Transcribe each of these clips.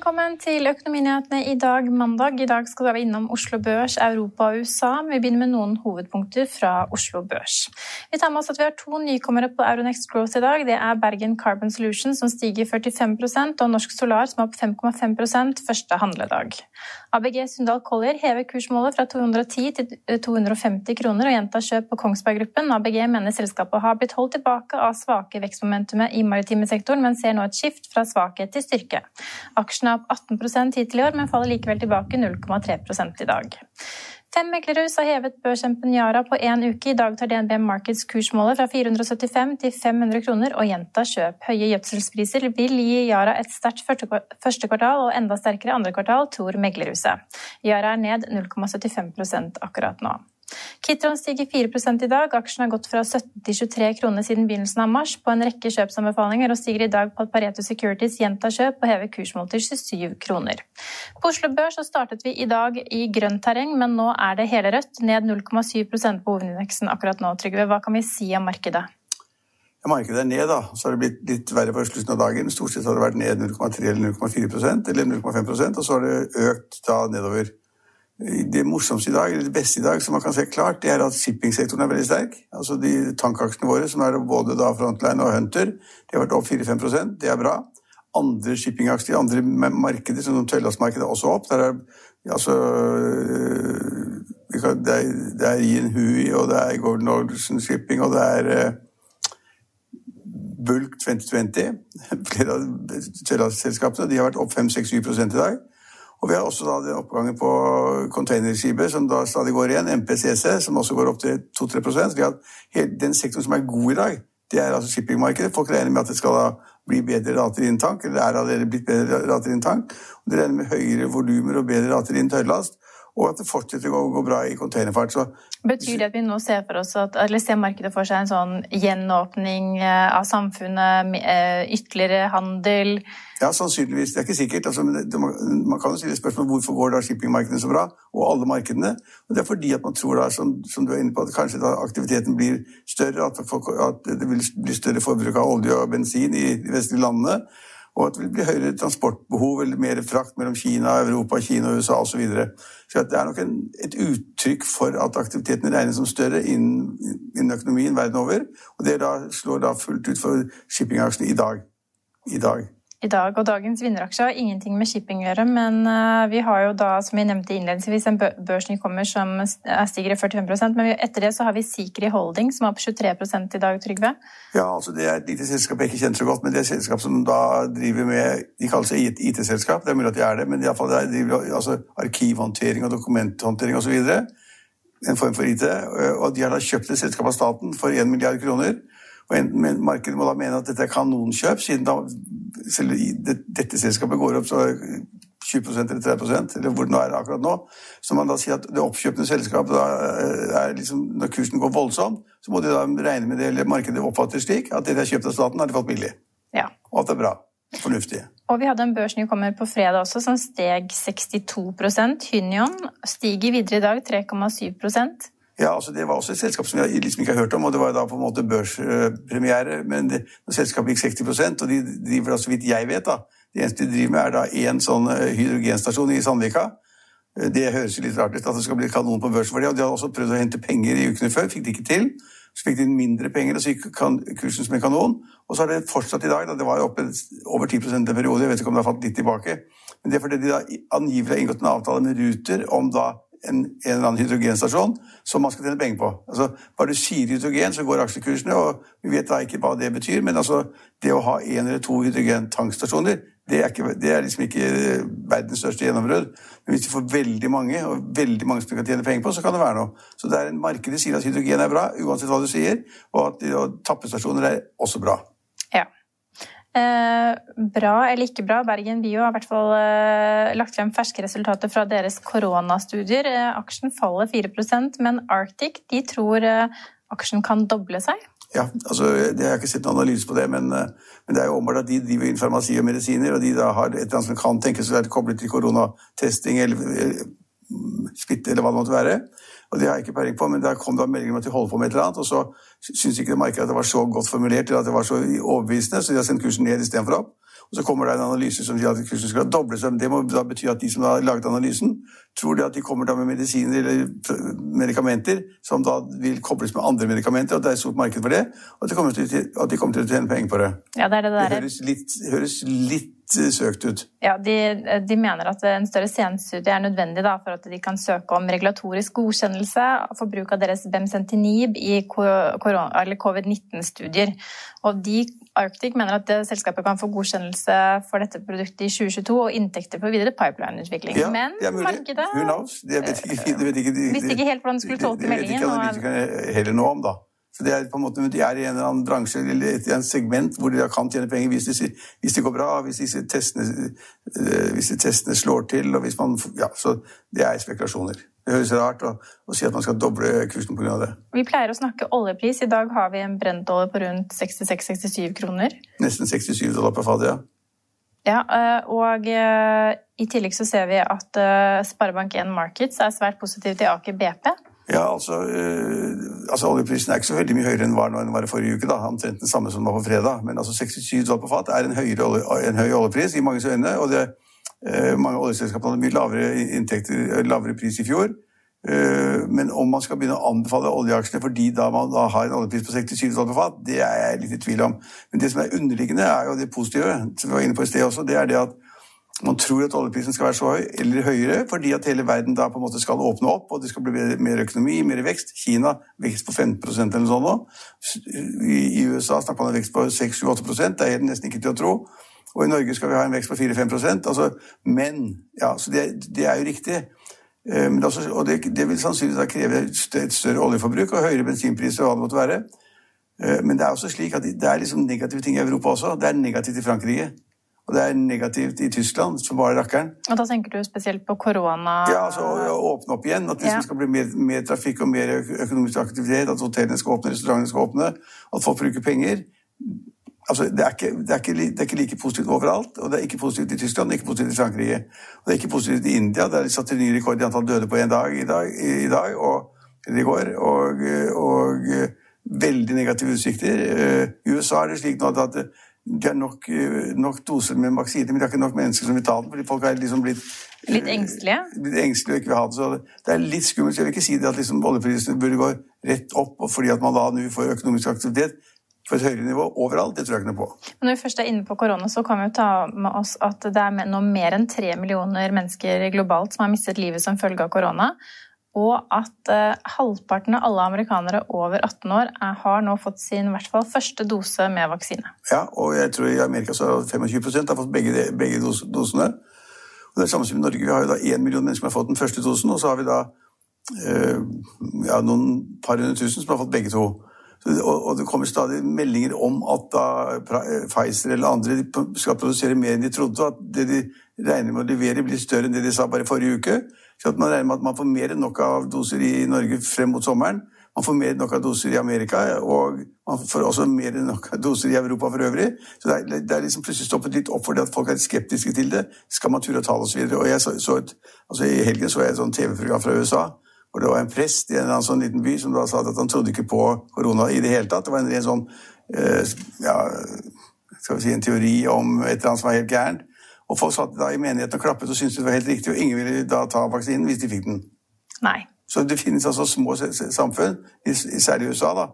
Velkommen til Økonominyhetene i dag, mandag. I dag skal vi innom Oslo Børs, Europa og USA. Vi begynner med noen hovedpunkter fra Oslo Børs. Vi tar med oss at vi har to nykommere på Euronext Growth i dag. Det er Bergen Carbon Solutions, som stiger 45% og Norsk Solar, som er opp 5,5% første handledag. ABG Sundal Collier hever kursmålet fra 210 til 250 kroner og gjentar kjøp på Kongsberg Gruppen. ABG mener selskapet har blitt holdt tilbake av svake vekstmomentumet i maritime sektoren, men ser nå et skift fra svakhet til styrke. Aksjen er opp 18 hittil i år, men faller likevel tilbake 0,3 i dag. Fem meglerhus har hevet børskjempen Yara på én uke. I dag tar DNB Markets kursmålet fra 475 til 500 kroner og gjentar kjøp. Høye gjødselspriser vil gi Yara et sterkt første kvartal og enda sterkere andre kvartal, tror meglerhuset. Yara er ned 0,75% akkurat nå. Kitron stiger 4 i dag. Aksjen har gått fra 17 til 23 kroner siden begynnelsen av mars på en rekke kjøpsanbefalinger, og stiger i dag på at Pareto Securities gjentar kjøp og hever kursmål til 27 kroner. På Oslo Børs så startet vi i dag i grønt terreng, men nå er det hele rødt, ned 0,7% på hovedindeksen akkurat nå. Trygve, hva kan vi si om markedet? Markedet er ned, da. Så har det blitt litt verre på slutten av dagen. Stort sett har det vært ned 0,3 eller 0,4% eller 0,5% og så har det økt da nedover. Det morsomste i dag, eller det beste i dag, som man kan se klart, det er at shippingsektoren er veldig sterk. Altså de tankaksjene våre, som er både da Frontline og Hunter, de har vært opp 4-5% Det er bra. Andre shippingaksjer andre markeder, som tøylastmarkedet, er også opp. Der er altså Det er, det er Ian Hui, og det er Gordon Olsen Shipping, og det er uh, Bulk 2020. Flere av tøylastselskapene de har vært opp 5-6-7 i dag. Og vi har også da den oppgangen på containerskipet, som da stadig går igjen, MPCC, som også går opp til 2-3 Så vi har den sektoren som er god i dag, det er altså shippingmarkedet. Folk regner med at det skal da bli bedre rater innen tank, eller er allerede blitt bedre rater innen tank. Og de regner med høyere volumer og bedre rater innen tørrlast og at det fortsetter å gå bra i containerfart. Så, Betyr det at vi nå ser for oss at, ser markedet for seg en sånn gjenåpning eh, av samfunnet, eh, ytterligere handel? Ja, sannsynligvis. Det er ikke sikkert. Altså, det, man kan jo stille spørsmål hvorfor går da shippingmarkedene så bra, og alle markedene. Og Det er fordi at man tror da, som, som du er inne på, at kanskje aktiviteten blir større, at, folk, at det vil bli større forbruk av olje og bensin i de vestlige landene og at det vil bli høyere transportbehov eller mer frakt mellom Kina, Europa, Kina, og USA osv. Så, videre. så det er nok en, et uttrykk for at aktiviteten regnes som større innen, innen økonomien verden over. Og det da, slår da fullt ut for shippingaksjene i dag. I dag i dag. Og dagens vinneraksje har ingenting med shipping å gjøre, men eh, vi har jo da, som vi nevnte innledningsvis, en børsnykommer som stiger i 45% men etter det så har vi Sikri Holding, som er opp 23 i dag, Trygve? Ja, altså det er et lite selskap jeg ikke kjenner så godt, men det er et selskap som da driver med De kaller seg IT-selskap, det er mulig at de er det, men iallfall driver altså arkivhåndtering og dokumenthåndtering osv. En form for IT. Og de har da kjøpt et selskap av staten for 1 milliard kroner. Og markedet må da mene at dette er kanonkjøp, siden da selv dette selskapet går opp så 20 eller 30 eller hvor det nå er akkurat nå. Så man da sier at det oppkjøpende selskapet da eh, er liksom, Når kursen går voldsomt, så må de da regne med det, eller markedet oppfatter slik at det de har kjøpt av staten, har de fått billig. Ja. Og at det er bra. Fornuftig. Og vi hadde en børsnykommer på fredag også som steg 62% Hynion stiger videre i dag 3,7 Ja, altså Det var også et selskap som jeg liksom ikke har hørt om, og det var da på en måte børspremiere. Men det, selskapet gikk 60% og de driver da, så vidt jeg vet, da, det eneste de driver med, er da én sånn eh, hydrogenstasjon i Sandvika. Eh, det høres jo litt rart ut at det skal bli kanon på børsen for det, og de hadde også prøvd å hente penger i ukene før, fikk det ikke til. Så fikk de mindre penger, og så gikk kursen som en kanon. Og så har det fortsatt i dag. Da. Det var jo oppe over 10 en periode, jeg vet ikke om det har falt litt tilbake. Men det er fordi de da angivelig har inngått en avtale med Ruter om da en, en eller annen hydrogenstasjon som man skal tjene penger på. Altså, Bare du sier hydrogen, så går aksjekursene, og vi vet da ikke hva det betyr. Men altså, det å ha én eller to hydrogentankstasjoner, det er, ikke, det er, liksom ikke verdens største gjennombrudd. Men hvis du får veldig mange, og veldig mange som kan tjene penger på, så kan det være noe. Så det er en markedet sier at hydrogen er bra, uansett hva du sier, og at og tappestasjoner er også bra. Eh, bra eller ikke bra. Bergen Bio har i hvert fall eh, lagt frem ferske resultater fra deres koronastudier. Eh, aksjen faller 4% men Arctic de tror aksjen kan doble seg. Ja, altså, Jeg har ikke sett noen analyse på det, men, men, det er jo åpenbart at de driver inn farmasi og medisiner, og de da har et eller annet som kan tenkes å være koblet til koronatesting eller, eller smitte, eller hva det måtte være. Og Det har jeg ikke peiling på, men der kom det melding om at de holder på med et eller annet, og så syns ikke markedet at det var så godt formulert eller at det var så overbevisende, så de har sendt kursen ned istedenfor opp. Og Så kommer det en analyse som sier at kursen skal men Det må da bety at de som har laget analysen, tror det at de kommer da med medisiner eller medikamenter som da vil kobles med andre medikamenter, og at det er et stort marked for det, og at de kommer til, at de kommer til å tjene penger på det. Ja, det, det, det høres litt, høres litt søkt ut. Ja, de, de, mener at en større senestudie er nødvendig da, for at de kan søke om regulatorisk godkjennelse for bruk av deres Bemcentinib i covid-19-studier. Og de, Arctic mener at selskapet kan få godkjennelse for dette produktet i 2022 og inntekter for videre pipeline-utvikling. Ja, Men markedet Who knows? Det vet ikke, det vet ikke, de, visste ikke helt hvordan de skulle tolke meldingen. Det vet ikke analytikerne heller noe om, da. Det er måte, De er i en eller annen bransje eller i en segment hvor de kan tjene penger hvis, de, det går bra, hvis disse testene, eh, hvis de testene slår til. og hvis man, ja, så Det er spekulasjoner. Det høres rart å, å si at man skal doble kursen pga. det. Vi pleier å snakke oljepris. I dag har vi en brentolje på rundt 66-67 kroner. Nesten 67 dollar per fat, ja. Ja, eh, og eh, i tillegg så ser vi at Sparebank1 Markets er svært positiv til Aker BP. Ja, altså, øh, altså, Oljeprisen er ikke så veldig mye høyere enn var den var i forrige uke. da, Omtrent den samme som var på fredag. Men altså 67 dollar på fat er en, olje, en høy oljepris i manges øyne. og det, øh, Mange oljeselskaper hadde mye lavere inntekter, lavere pris i fjor. Uh, men om man skal begynne å anbefale oljeaksjene fordi da man da har en oljepris på 67 dollar på fat, det er jeg litt i tvil om. Men det som er underliggende, er jo det positive, som vi var inne på i sted også. Det er det at man tror at oljeprisen skal være så høy eller høyere fordi at hele verden da på en måte skal åpne opp, og det skal bli mer økonomi, mer vekst. Kina vekst på 15% eller noe sånt nå. I USA snakker man om vekst på 6-8% Det er nesten ikke til å tro. Og i Norge skal vi ha en vekst på 4-5% altså, Men ja, så det, det er jo riktig. Men også, og det, det, vil sannsynligvis kreve et større oljeforbruk og høyere bensinpriser hva det måtte være. Eh, men det er også slik at det er liksom negative ting i Europa også. Det er negativt i Frankrike. Og det er negativt i Tyskland, som bare rakkeren. Og da tenker du spesielt på korona? Ja, altså åpne opp igjen. At det liksom ja. skal bli mer, mer, trafikk og mer økonomisk aktivitet. At hotellene skal åpne, restaurantene skal åpne. At folk bruker penger. Altså, det, er ikke, det, er ikke, det, er ikke, like positivt overalt. Og det er ikke positivt i Tyskland, det er ikke positivt i Frankrike. Og det er ikke positivt i India. Det er satt en ny rekord i antall døde på én dag i dag, i dag og, eller i går. Og, og, veldig negative utsikter. I USA er det slik nå at de har nok, eh, nok, doser med vaksiner, men de har ikke nok mennesker som vil ta den. fordi folk er liksom blitt Litt engstelige? Litt engstelige og ikke vil ha det. Så det er litt skummelt. Jeg vil ikke si det at liksom oljeprisene burde gå rett opp fordi at man da nå får økonomisk aktivitet på et høyere nivå overalt. Det tror jeg ikke noe på. Men når vi først er inne på korona, så kan vi jo ta med oss at det er nå mer enn tre millioner mennesker globalt som har mistet livet som følge av korona og at uh, halvparten av alle amerikanere over 18 år er, har nå fått sin hvert fall første dose med vaksine. Ja, og jeg tror i Amerika så har 25% har fått begge, begge dos, dosene. Og det er samme som i Norge. Vi har jo da én million mennesker som har fått den første dosen, og så har vi da eh, ja, noen par hundre tusen som har fått begge to. Og, og, det kommer stadig meldinger om at da Pfizer eller andre skal produsere mer enn de trodde. At det de regner med å levere, blir større enn det de sa bare forrige uke. Så man regner med at man får mer enn nok av doser i Norge frem mot sommeren. Man får mer enn nok av doser i Amerika, og man får også mer enn nok av doser i Europa for øvrig. Så det er, det er liksom plutselig stoppet litt opp for det at folk er skeptiske til det. Skal man ture og tale osv.? Altså I helgen så jeg et sånt TV-program fra USA hvor det var en prest i en eller sånn liten by som da sa at han trodde ikke på korona i det hele tatt. Det var en, ren sånn eh, ja, skal vi si, en teori om et eller annet som var helt gærent. Og folk satt da i menigheten og klappet og syntes det var helt riktig, og ingen ville da ta vaksinen hvis de fikk den. Nei. Så det finnes altså små samfunn, særlig i USA, da,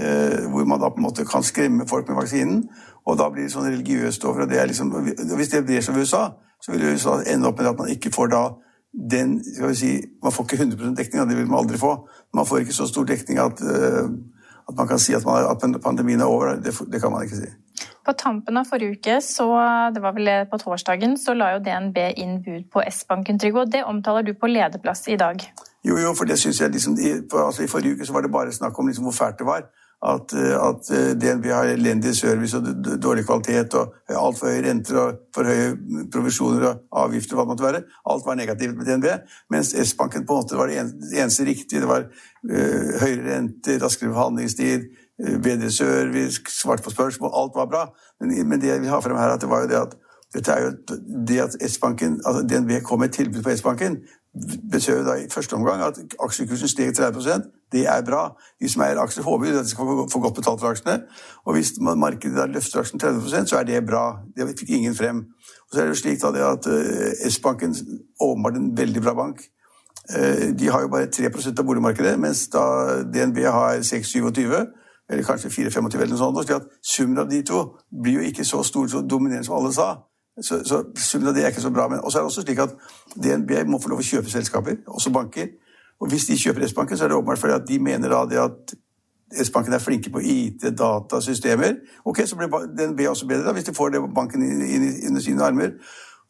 eh, hvor man da på en måte kan skremme folk med vaksinen. Og da blir det sånn religiøst over. og det er liksom, Hvis det blir som USA, så vil USA ende opp med at man ikke får da den skal vi si, Man får ikke 100 dekning, og det vil man aldri få. Man får ikke så stor dekning at, eh, at man kan si at, man, at pandemien er over. Det, det kan man ikke si. På tampen av forrige uke, så, det var vel på torsdagen, så la jo DNB inn bud på S-banken, Trygve. Og det omtaler du på lederplass i dag. Jo, jo, for det syns jeg liksom i, altså, I forrige uke så var det bare snakk om liksom hvor fælt det var. At, at DNB har elendig service og dårlig kvalitet og altfor høye renter og for høye provisjoner og avgifter og hva det måtte være. Alt var negativt med DNB. Mens S-banken på en måte var det eneste riktige. Det var uh, høyere renter, raskere forhandlingstid Eh, bedre service, svarte på spørsmål, alt var bra. Men, men det jeg vil ha frem her, at det var jo det at dette er jo det at S-banken, altså DNB kom med et tilbud på S-banken, betød da i første omgang at aksjekursen steg 30 Det er bra. De som eier aksjer, håper jo at de skal få godt betalt for aksjene. Og hvis markedet da løfter aksjen 30 så er det bra. Det fikk ingen frem. Og så er det jo slik da det at eh, S-banken åpenbart en veldig bra bank. Eh, de har jo bare 3% av boligmarkedet, mens da DNB har 6-27 eller kanskje 4-25 eller noe sånt. slik at Summen av de to blir jo ikke så stor så dominerende som alle sa. Så, så summen av det er ikke så bra. Men også er det også slik at DNB må få lov å kjøpe selskaper, også banker. Og hvis de kjøper S-banken, så er det åpenbart fordi at de mener da det at S-banken er flinke på IT, datasystemer. Ok, så blir DNB også bedre da, hvis de får det banken inn, inn i sine armer.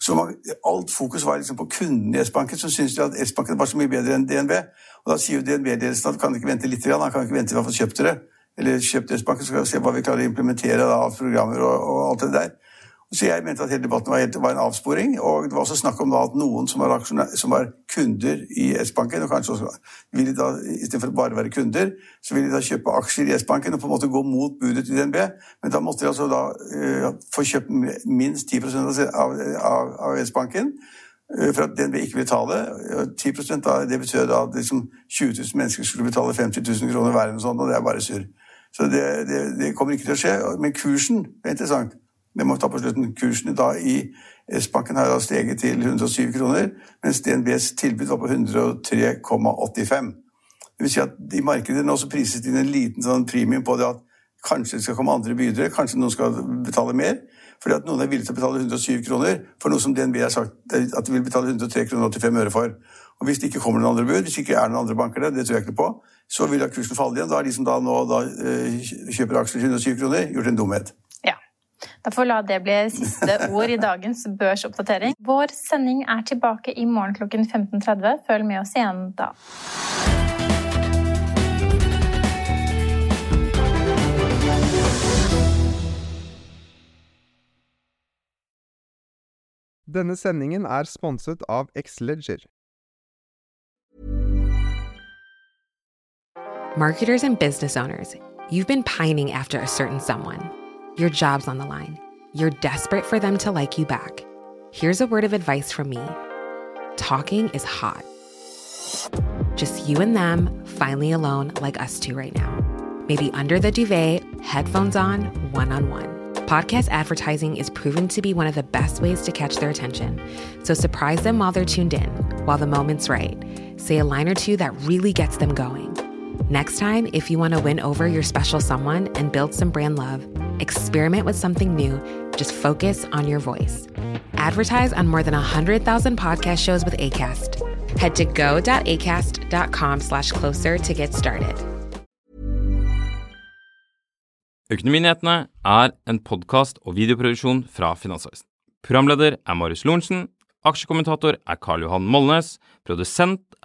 Så man, alt fokus var liksom på kunden i S-banken, som syntes at S-banken var så mye bedre enn DNB. Og da sier jo DNB-ledelsen at kan ikke vente litt, han kan ikke vente til vi har fått kjøpt dere eller kjøpt S-banken, så skal vi se hva vi klarer å implementere av programmer og, og, alt det der. Så jeg mente at hele debatten var, helt, var, en avsporing. Og det var også snakk om da at noen som var, som var kunder i S-banken, og kanskje også ville da, istedenfor bare være kunder, så ville de da kjøpe aksjer i S-banken og på en måte gå mot budet til DNB. Men da måtte de altså da uh, få kjøpt minst 10 av, av, av S-banken uh, for at DNB ikke betale. 10 da, Det betød da at liksom 20 000 mennesker skulle betale 50 000 kroner hver, og, og det er bare surr. Så det, det, det, kommer ikke til å skje. Men kursen er interessant. Det må ta på slutten. Kursen da i S-banken har steget til 107 kroner, mens DNBs tilbud var på 103,85. Det vil si at I markedet nå så prises det inn en liten sånn premium på det at kanskje det skal komme andre bydere, kanskje noen skal betale mer. Fordi at noen er villige til å betale 107 kroner for noe som DNB har sagt at de vil betale 103 kroner 85 øre for. Og Hvis det ikke kommer noen andre bud, hvis det ikke er noen andre banker der, det tror jeg ikke på, så vil da kursen falle igjen. Da har de som da nå da, eh, kjøper aksjer til 107 kroner, gjort en dumhet. Ja. Da får vi la det bli siste ord i dagens børsoppdatering. Vår sending er tilbake i morgen klokken 15.30. Følg med oss igjen da. Denne sendingen er sponset av Xleger. Marketers and business owners, you've been pining after a certain someone. Your job's on the line. You're desperate for them to like you back. Here's a word of advice from me talking is hot. Just you and them, finally alone, like us two right now. Maybe under the duvet, headphones on, one on one. Podcast advertising is proven to be one of the best ways to catch their attention. So surprise them while they're tuned in, while the moment's right. Say a line or two that really gets them going. Next time, if you want to win over your special someone and build some brand love, experiment with something new. Just focus on your voice. Advertise on more than 100,000 podcast shows with ACAST. Head to go.acast.com slash closer to get started. Økonominyhetene er en podkast og videoproduksjon fra Finansavisen. Programleder er Marius Lorentzen. Aksjekommentator er Karl Johan Molnes. Produsent